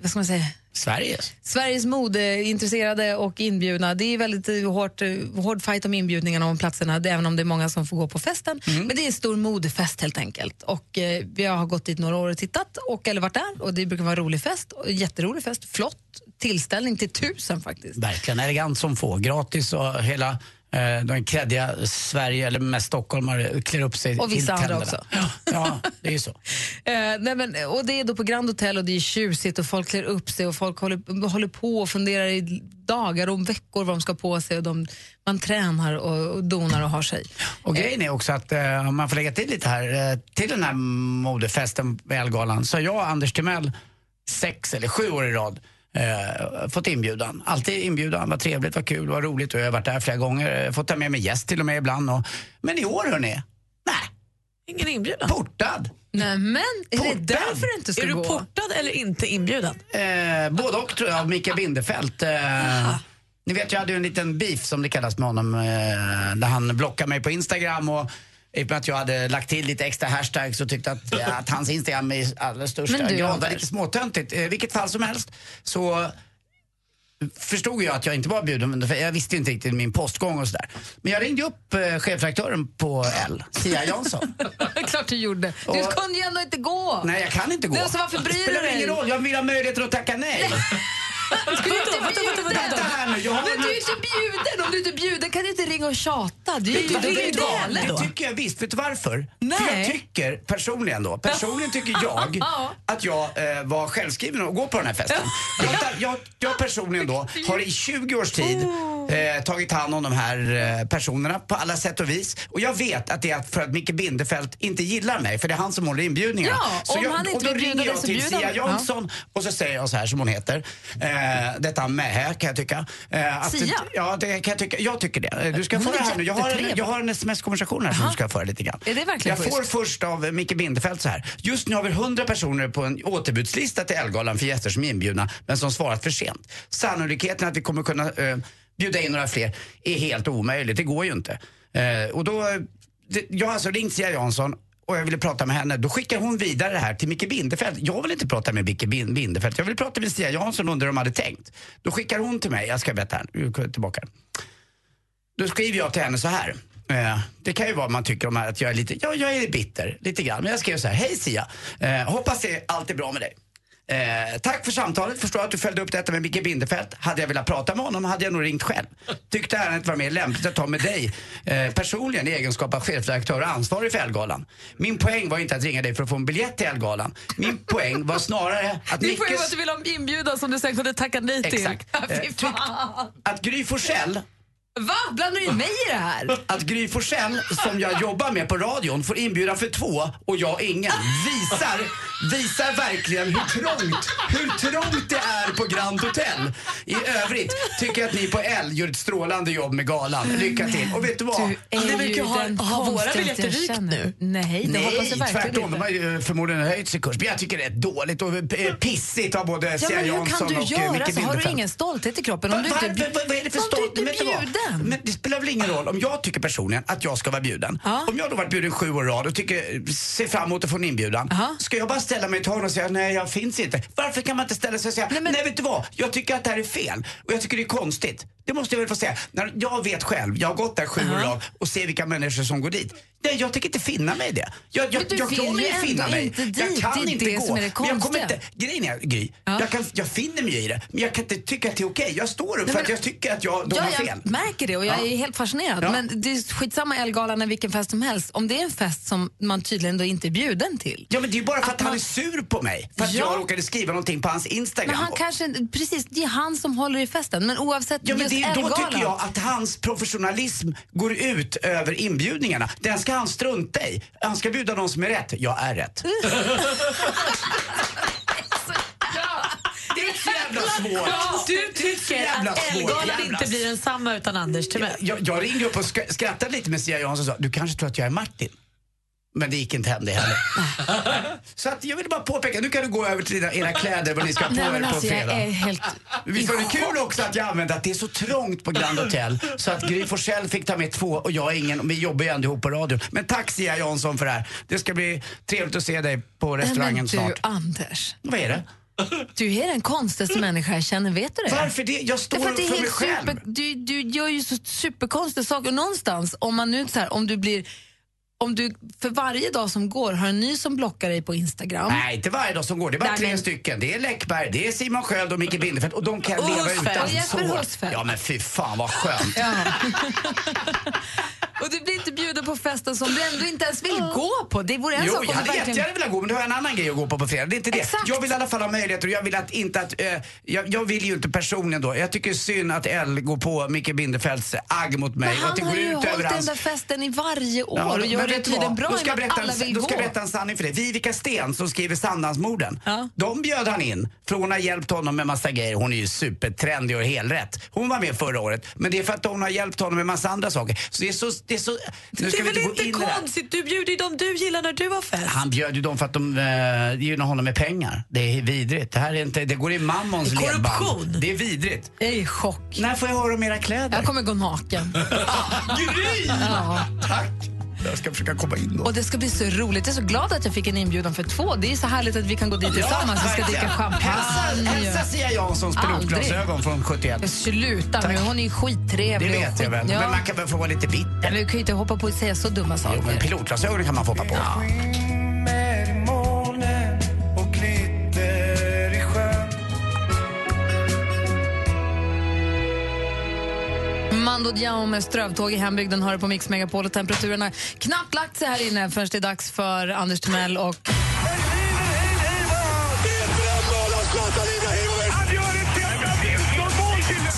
Vad ska man säga? Sveriges. Sveriges modeintresserade och inbjudna. Det är väldigt eh, hårt, eh, hård fight om inbjudningarna om platserna, även om det är många som får gå på festen. Men det är en stor modefest helt enkelt. Och eh, vi har gått dit några år och tittat, och, eller varit där, och det brukar vara en rolig fest. Och jätterolig fest, flott tillställning till tusen faktiskt. Verkligen elegant som få. Gratis och hela de kreddiga Sverige, eller mest stockholmare, klär upp sig Och till vissa andra tänderna. också. Ja, ja, det är ju så. Eh, nej men, och det är då på Grand Hotel och det är tjusigt och folk klär upp sig och folk håller, håller på och funderar i dagar och veckor vad de ska på sig och de, man tränar och, och donar och har sig. Och grejen är också att eh, om man får lägga till lite här, eh, till den här modefesten på Elgalan så har jag och Anders Timell sex eller sju år i rad eh, fått inbjudan. Alltid inbjudan, vad trevligt, vad kul, vad roligt och jag har varit där flera gånger, eh, fått ta med mig gäst till och med ibland. Och, men i år hörni, Ingen inbjudan. portad. Nej, men är det Portad. därför du inte ska Är du gå? portad eller inte inbjuden? Eh, både och tror jag, av Mikael Bindefeld. Eh, ni vet, jag hade ju en liten beef som det kallas med honom, eh, där han blockade mig på Instagram och i och med att jag hade lagt till lite extra hashtags och tyckte att, att hans Instagram i allra största du, grad var lite småtöntigt. I vilket fall som helst så förstod jag att jag inte var bjuden, för jag visste inte riktigt min postgång och sådär. Men jag ringde upp eh, chefredaktören på L, Sia Jansson. Klart du gjorde. Du Och- kunde ju ändå inte gå. Nej, jag kan inte gå. Nej, så varför bryr det du spelar dig? ingen roll, jag vill ha möjligheten att tacka nej. Du inte vänta, vänta, vänta, Vänta här nu, jag har Men du är inte bjuden. Om du inte är bjuden kan du inte ringa och tjata. Du är ju, du är ju galen då. det tycker jag visst. Vet du varför? Nej. För jag tycker personligen då, personligen tycker jag att jag eh, var självskriven att gå på den här festen. Jag, jag, jag personligen då har i 20 års tid eh, tagit hand om de här eh, personerna på alla sätt och vis. Och jag vet att det är för att Micke Bindefeld inte gillar mig, för det är han som håller inbjudningarna. Ja, om jag, han inte och då ringer jag så till Sia. Jansson och så säger jag så här som hon heter. Eh, detta Mähä kan jag tycka. Eh, att, Sia? Ja, det kan jag tycka. Jag tycker det. Du ska få det här nu. Jag har, en, jag har en sms-konversation här som du ska föra lite grann. Är det verkligen Jag får först av eh, Micke Bindefeld så här. Just nu har vi 100 personer på en återbudslista till Elgalan för gäster som är inbjudna men som svarat för sent. Sannolikheten att vi kommer kunna eh, bjuda in några fler är helt omöjligt. Det går ju inte. Eh, och då, det, jag har alltså ringt Sia Jansson och jag ville prata med henne. Då skickar hon vidare det här till Micke Bindefeld. Jag vill inte prata med Micke Bindefeld. Jag vill prata med Sia Jansson om hur de hade tänkt. Då skickar hon till mig. Jag ska berätta här. Tillbaka. Då skriver jag till henne så här. Eh, det kan ju vara man tycker om här att jag är lite, ja jag är bitter, lite grann. Men jag skrev så här, hej Sia, eh, hoppas det allt är bra med dig. Eh, tack för samtalet, förstår att du följde upp detta med Micke Bindefeld. Hade jag velat prata med honom hade jag nog ringt själv. Tyckte ärendet var mer lämpligt att ta med dig eh, personligen i egenskap av chefredaktör och ansvarig för Elgalan. Min poäng var inte att ringa dig för att få en biljett till Elgalan. Min poäng var snarare att Din poäng var Mickes... att du ville ha en inbjudan som du sen kunde tacka nej till. Exakt. Eh, fy tyck- fan. att Gry Forssell Va? Blandar du in mig i det här? Att Gry Forssell, som jag jobbar med på radion, får inbjudan för två och jag ingen. Visar, visar verkligen hur trångt, hur trångt det är på Grand Hotel. I övrigt tycker jag att ni på L gör ett strålande jobb med galan. Lycka till. Och vet du vad? Du är ju den konstigaste jag känner. Nej, det Nej, hoppas jag verkligen tvärtom. inte. De har ju förmodligen höjt sin kurs. Men jag tycker det är dåligt och eh, pissigt av både Ja, Sia men hur Jansson kan du och eh, göra Micke så? Har du ingen stolthet i kroppen? Om Va- du inte, varför- vad- vad är det för Om du stolt- inte vet du vad? är bjuden? Men det spelar väl ingen roll om jag tycker personligen att jag ska vara bjuden. Om jag då varit bjuden sju år i rad och tycker, ser fram emot att få en inbjudan. Ska jag bara ställa mig i ett hörn och säga nej jag finns inte. Varför kan man inte ställa sig och säga nej, vet du vad, jag tycker att det här är fel och jag tycker det är konstigt. Det måste jag väl få säga. När jag vet själv, jag har gått där sju år i rad och ser vilka människor som går dit. Nej, jag tänker inte finna mig i det. Jag, jag, jag kommer ju finna mig. inte jag dit, kan det är inte det gå. är Men jag kommer inte, grejen är, Gry, jag, kan, jag finner mig i det. Men jag kan inte tycka att det är okej. Jag står upp Nej, för men- att jag tycker att jag, de ja, har fel. jag märker det och jag Ja. är helt fascinerad. Ja. Men det är skitsamma Elgalan än vilken fest som helst. Om det är en fest som man tydligen då inte är bjuden till. Ja men det är ju bara för att, han är sur på mig. För att Ja. jag råkade skriva någonting på hans Instagram. Men han kanske, precis, det är han som håller i festen. Men oavsett Ja, men det, är- då tycker jag att hans professionalism går ut över inbjudningarna. Den ska han strunta i. Han ska bjuda de som är rätt. Jag är rätt. Det är så jävla svårt. Du tycker att jävla inte blir densamma utan Anders Timell. Jag, jag ringde upp och sk- skrattade lite med Sia Jansson och sa, du kanske tror att jag är Martin? Men det gick inte hem det heller. Så att jag vill bara påpeka, nu kan du gå över till dina, era kläder vad ni ska på Nej, er på alltså, jag fredag. är helt Visst var det kul också att jag använde att det är så trångt på Grand Hotel så att Gry Forssell fick ta med två och jag ingen och vi jobbar ju ändå ihop på radion. Men tack Sia Jansson för det här. Det ska bli trevligt att se dig på restaurangen Nej, men du, snart. Anders. Vad är det? Du är den konstigaste människa jag känner, vet du det? Varför det? Jag står att upp det är för mig själv. super, du, du gör ju så superkonstiga saker. Och någonstans, om man nu så här, om du blir om du för varje dag som går har en ny som blockar dig på Instagram. Nej, inte varje dag som går. Det är bara Nej, tre men- stycken. Det är Läckberg, det är Simon Sköld och Micke Bindefeld och de kan Och leva Husfeldt. utan Och Jesper så. Husfeldt. Ja men fy fan vad skönt. Ja. och du blir inte bjuden på festen som du ändå inte ens vill gå på. Det vore en Jo, sak om jag du hade verkligen... jättegärna velat gå men då har en annan grej att gå på på fredag. Det är inte det. Jag vill i alla fall ha möjligheter och jag vill att inte att... Eh, jag, jag vill ju inte personligen då. Jag tycker synd att L går på Micke Bindefelds agg mot mig Men och att det han har går ju ut hållit den där festen i varje år Ja, och gör det du tydligen bra Då ska jag alla en, vill Då gå. ska jag berätta en sanning för dig. Vivica Sten som skriver Sandhamnsmorden. De bjöd han in för hon har hjälpt honom med massa grejer. Hon är ju supertrendig och helt rätt. Hon var med förra året. Men det är för att hon har hjälpt honom med massa andra saker. Så det är så... Det är, så, nu Det är väl inte inte konstigt? Du bjuder ju dem du gillar när du har fest. Han bjöd ju dem för att de uh, gynnar honom med pengar. Det är vidrigt. Det här är inte, det går i mammons ledband. korruption. Det är vidrigt. Jag är i chock. När får jag höra om era kläder? Jag kommer gå naken. Gry! Ja. Tack. Jag ska försöka komma in då. Och det ska bli så roligt. Jag är så glad att jag fick en inbjudan för två. Det är så härligt att vi kan gå dit tillsammans. Vi ska dricka champagne. Hälsa, Sia Janssons pilotglasögon från 71. Sluta nu, hon är skittrevlig. Det vet jag väl. Ja. Men man kan väl få vara lite bitter. Men du kan ju inte hoppa på och säga så dumma saker. Jo, men pilotglasögon kan man få hoppa på. Med Mando Diao med strövtåg i hembygden har du på Mix Megapol och temperaturerna har knappt lagt sig här inne förrän det är dags för Anders Timell och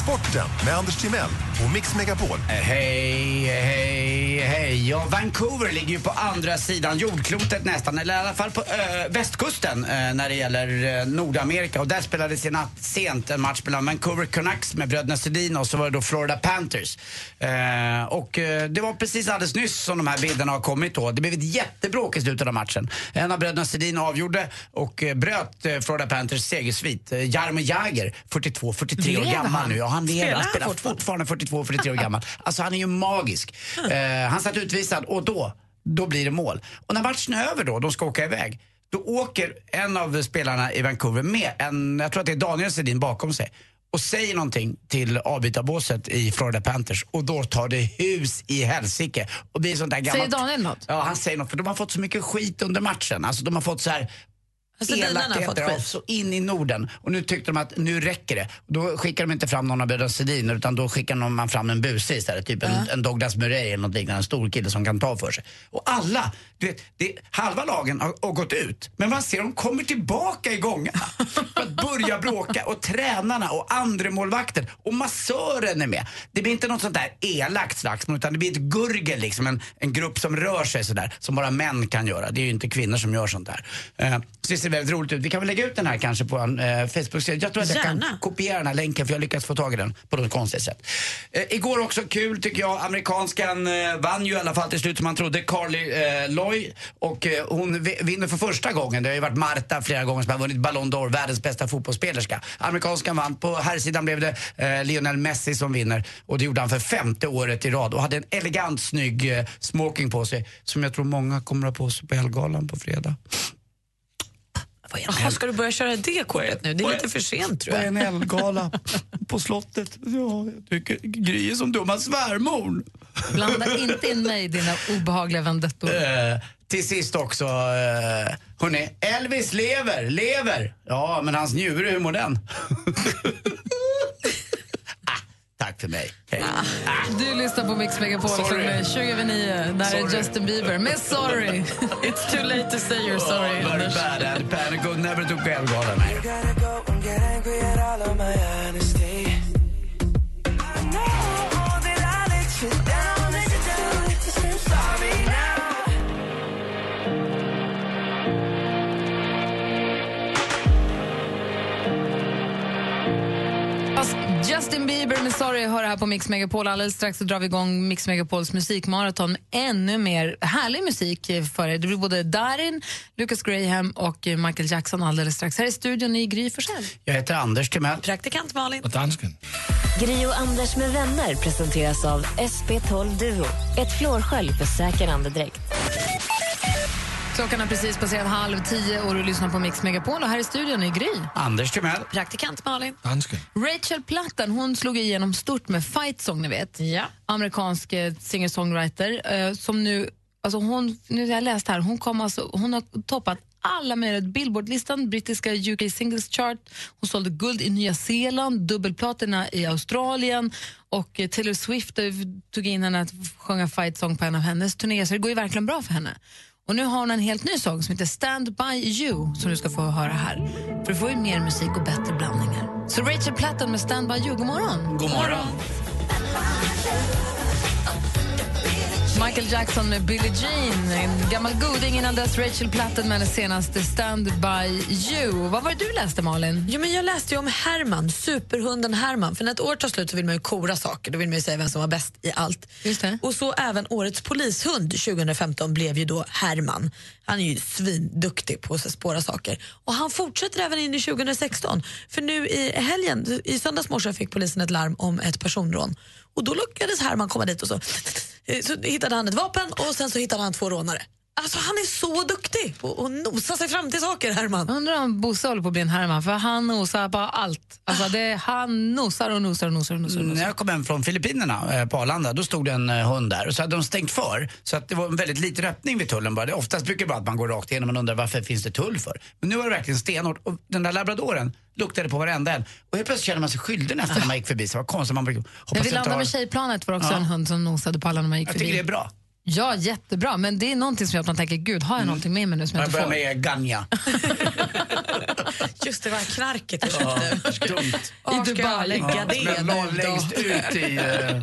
Sporten med Anders Timell och Mix Megapol. Hej, hej, hej. Ja, Vancouver ligger ju på andra sidan jordklotet nästan, eller i alla fall på ö, västkusten eh, när det gäller eh, Nordamerika. Och där spelades i natt sent en match mellan Vancouver Canucks med bröderna Sedin och så var det då Florida Panthers. Eh, och eh, det var precis alldeles nyss som de här bilderna har kommit då. Det blev ett jättebråk i slutet av matchen. En av bröderna Sedin avgjorde och eh, bröt eh, Florida Panthers segersvit. Eh, Jaromir Jagr, 42-43 år Lever gammal nu. Ja, han lever. Han spelar fortfarande? Fortfarande 42-43 år gammal. Alltså han är ju magisk. Eh, han satt utvisad och då, då blir det mål. Och när matchen är över då, de ska åka iväg. Då åker en av spelarna i Vancouver med en, jag tror att det är Daniel Sedin bakom sig och säger någonting till avbytarbåset i Florida Panthers och då tar det hus i helsike. Och blir sånt där gammalt... Säger Daniel något? Ja, han säger något för de har fått så mycket skit under matchen. Alltså de har fått så här Alltså, elakheter av så in i Norden. Och nu tyckte de att nu räcker det. Då skickar de inte fram någon av bröderna Sedin utan då skickar man fram en buse istället. Typ en, en Douglas Murray eller något liknande, en stor kille som kan ta för sig. Och alla, du vet, det, halva lagen har, har gått ut. Men man ser de kommer tillbaka i gångarna för att börja bråka. Och tränarna och andremålvakten och massören är med. Det blir inte något sånt där elakt slagsmål utan det blir ett gurgel liksom. En, en grupp som rör sig sådär, som bara män kan göra. Det är ju inte kvinnor som gör sånt där. Eh, så ser väldigt roligt ut. Vi kan väl lägga ut den här kanske på en eh, Facebook-sida. Jag tror att jag kan kopiera den här länken för jag har lyckats få tag i den på något konstigt sätt. Eh, igår också kul tycker jag. Amerikanskan eh, vann ju i alla fall till slut som man trodde. Carly eh, Loy. Och eh, hon vi- vinner för första gången. Det har ju varit Marta flera gånger som har vunnit Ballon d'Or, världens bästa fotbollsspelerska. Amerikanskan vann. På här sidan blev det eh, Lionel Messi som vinner. Och det gjorde han för femte året i rad. Och hade en elegant snygg eh, smoking på sig. Som jag tror många kommer att ha på sig på Ellegalan på fredag. Jaha, ska du börja köra det kortet nu? Det är lite för sent tror På jag. en Elgala på slottet. Ja, jag tycker Gry är som dumma svärmor. Blanda inte in mig i dina obehagliga vendettor. Eh, till sist också, eh, hörni, Elvis lever, lever. Ja, men hans njure, hur mår den? ah, för mig. Hej. Du lyssnar på Mix Megapol Sorry. klockan 20 över 9. Där är Sorry. Justin Bieber med Sorry. It's too late to say you're sorry. Oh, very Anders. bad panic and never took Elgalan. Nej. gotta go and get angry at all Justin Bieber med Sorry hör här på Mix Megapol. Alldeles strax så drar vi igång Mix Megapols musikmaraton med ännu mer härlig musik för er. Det blir både Darin, Lucas Graham och Michael Jackson alldeles strax. Här i studion i Gry Forssell. Jag heter Anders Timell. Praktikant Malin. Och dansken. Gri och Anders med vänner presenteras av SP12 Duo. Ett flårskölj för säker andedräkt. Klockan har precis passerat halv tio och du lyssnar på Mix Megapol. Och här i studion i Gry. Anders Timell. Praktikant Malin. Dansken. Rachel Platten hon slog igenom stort med Fight Song, ni vet. Ja. Amerikansk eh, singer-songwriter eh, som nu, alltså hon, nu har jag läst här, hon, kom alltså, hon har toppat alla möjliga Billboardlistan, brittiska UK Singles Chart. Hon sålde guld i Nya Zeeland, dubbelplatina i Australien och eh, Taylor Swift tog in henne att sjunga Fight Song på en av hennes turnéer, så det går ju verkligen bra för henne. Och nu har hon en helt ny sång som heter Stand By You som du ska få höra här. För du får ju mer musik och bättre blandningar. Så Rachel Platten med Stand By You, god morgon. God morgon. Michael Jackson med Billie Jean, en gammal goding innan dess Rachel Platten med hennes senaste Stand By You. Vad var det du läste Malin? Jo, men jag läste ju om Herman, superhunden Herman. För när ett år tar slut så vill man ju kora saker. Då vill man ju säga vem som var bäst i allt. Just det. Och så även årets polishund 2015 blev ju då Herman. Han är ju svinduktig på att spåra saker. Och han fortsätter även in i 2016. För nu i helgen, i söndags morse fick polisen ett larm om ett personrån. Och då lyckades Herman komma dit och så, så hittade han ett vapen och sen så hittade han två rånare. Alltså han är så duktig på att nosa sig fram till saker, Herman. Undrar om Bosse håller på att bli en Herman, för han nosar på allt. Alltså det, han nosar och nosar och nosar och nosar. Och När jag kom hem från Filippinerna eh, på Arlanda, då stod det en eh, hund där och så hade de stängt för. Så att det var en väldigt liten öppning vid tullen bara. Det, oftast brukar det vara att man går rakt igenom och undrar varför finns det tull för. Men nu var det verkligen stenhårt och den där labradoren luktade på varenda en. Och helt plötsligt kände man sig skyldig nästan när man gick förbi. Så det var konstigt. Man brukar, När hoppas vi jag landade tar... med tjejplanet var det också Ja. en hund som nosade på alla när man gick Jag förbi. tycker det är bra. Ja, jättebra. Men det är någonting som gör att man tänker, gud, har jag någonting med mig nu som jag Jag inte börjar får? med Ganja. Just det, var knarket jag Ja, köpte. dumt. Var ska jag lägga Ja, det jag nu längst ut i... eh,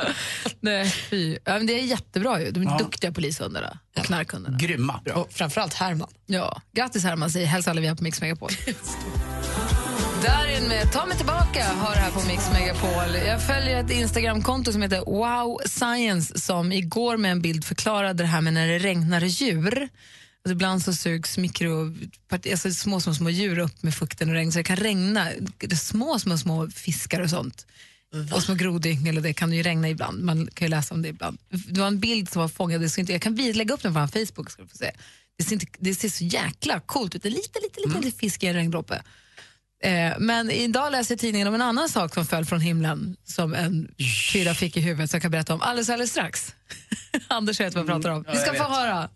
Nej, fy. Ja, men det är jättebra ju. De är Ja. duktiga polishundarna och knarkhundarna. grymma. Och framförallt Herman. Ja, grattis Herman, säger hälsa alla via på Mix Megapol. Darin med Ta mig tillbaka har här på Mix Megapol. Jag följer ett Instagramkonto som heter Wow Science som igår med en bild förklarade det här med när det regnar djur. Alltså ibland så sugs mikro, alltså små, små, små djur upp med fukten och regn så det kan regna. Det små, små, små fiskar och sånt. Och små grodyngel och det kan ju regna ibland. Man kan ju läsa om det ibland. Det var en bild som var fångad, inte, jag kan lägga upp den på Facebook ska du få se. Det ser, inte, det ser så jäkla coolt ut, en liten, liten, liten, liten fisk i en regndroppe. Eh, men idag läser tidningen om en annan sak som föll från himlen som en kvinna fick i huvudet som jag kan berätta om alldeles, alldeles strax. Anders vet vad jag pratar om. Vi ska få höra.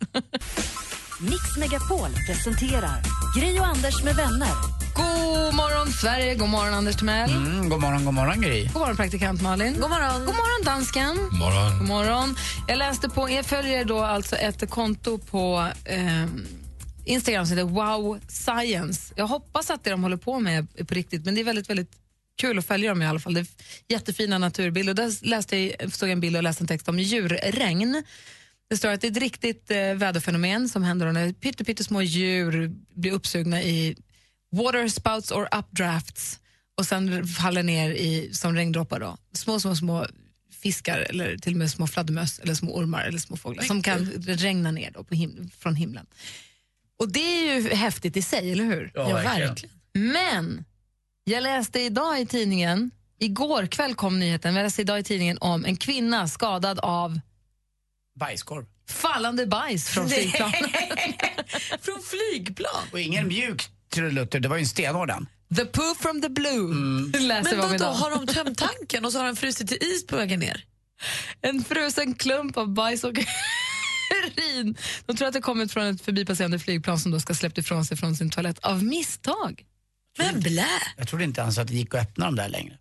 Mix Megapol presenterar Gri och Anders med vänner. God morgon, Sverige. God morgon, Anders Timell. Mm, god morgon, god morgon Gry. God morgon, praktikant Malin. God morgon, God morgon dansken. God morgon. God morgon. Jag läste på, jag följer då alltså ett konto på eh, Instagram som heter Wow Science. Jag hoppas att det de håller på med är på riktigt, men det är väldigt, väldigt kul att följa dem i alla fall. Det är jättefina naturbilder. Där läste jag, såg jag en bild och läste en text om djurregn. Det står att det är ett riktigt eh, väderfenomen som händer när pytte, pyttesmå djur blir uppsugna i water spouts or updrafts och sen faller ner i, som regndroppar. Då. Små, små, små fiskar eller till och med små fladdermöss eller små ormar eller små fåglar som kan regna ner då på him från himlen. Och det är ju häftigt i sig, eller hur? Ja, verkligen. Men jag läste idag i tidningen, igår kväll kom nyheten, men jag läste idag i tidningen om en kvinna skadad av Bajskorv. fallande bajs från Nej. flygplan. Från flygplan? Och ingen mjuk trudelutter, det var ju en stenhård den. The poo from the blue. Läser Men vi om idag. har de tömt tanken och så har den frusit till is på vägen ner? En frusen klump av bajs och urin. De tror att det kommit från ett förbipasserande flygplan som då ska släppt ifrån sig från sin toalett av misstag. Men blä! Jag trodde inte ens att det gick att öppna dem där längre.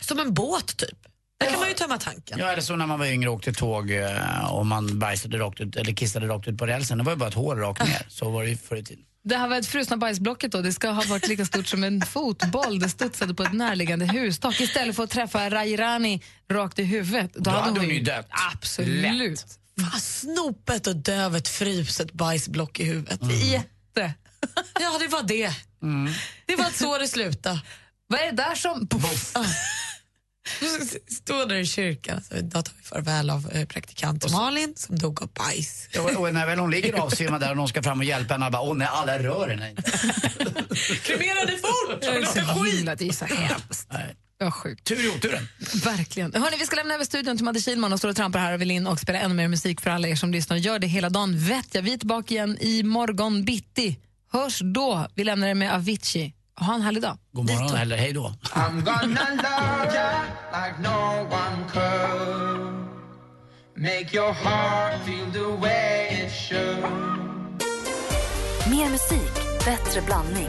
Som en båt typ. Där kan man ju tömma tanken. Ja, eller så när man var yngre och åkte tåg eh, och man bajsade rakt ut, eller kissade rakt ut på rälsen. Det var ju bara ett hål rakt ner. Så var det ju förr i tiden. Det här var ett frusna bajsblocket då. Det ska ha varit lika stort som en fotboll. Det studsade på ett närliggande hustak istället för att träffa Rairani rakt i huvudet. Då, hade hon ju dött. Absolut. Lätt. Fan, snopet och dö av ett fruset bajsblock i huvudet. Jätte. Ja, det var det. Det var så det slutade. Vad är det där som... Stå där i kyrkan. Så idag tar vi farväl av eh, praktikant Malin som dog av bajs. Och, och när väl hon ligger avsvimmad där och någon ska fram och hjälpa henne, bara, åh nej, alla rör henne inte. Kremera dig fort! Det är så hemskt. Ja, sjukt. Tur i oturen. Verkligen. Hörrni, vi ska lämna över studion till Madde Kihlman och står och trampar här och vill in och spela ännu mer musik för alla er som lyssnar. Gör det hela dagen. Vet jag. Vi är tillbaka igen i morgon bitti. Hörs då. Vi lämnar er med Avicii. Ha en härlig dag. God morgon eller hej då. I'm gonna love ya like no one could. Make your heart feel the way it should. Mer musik, bättre blandning.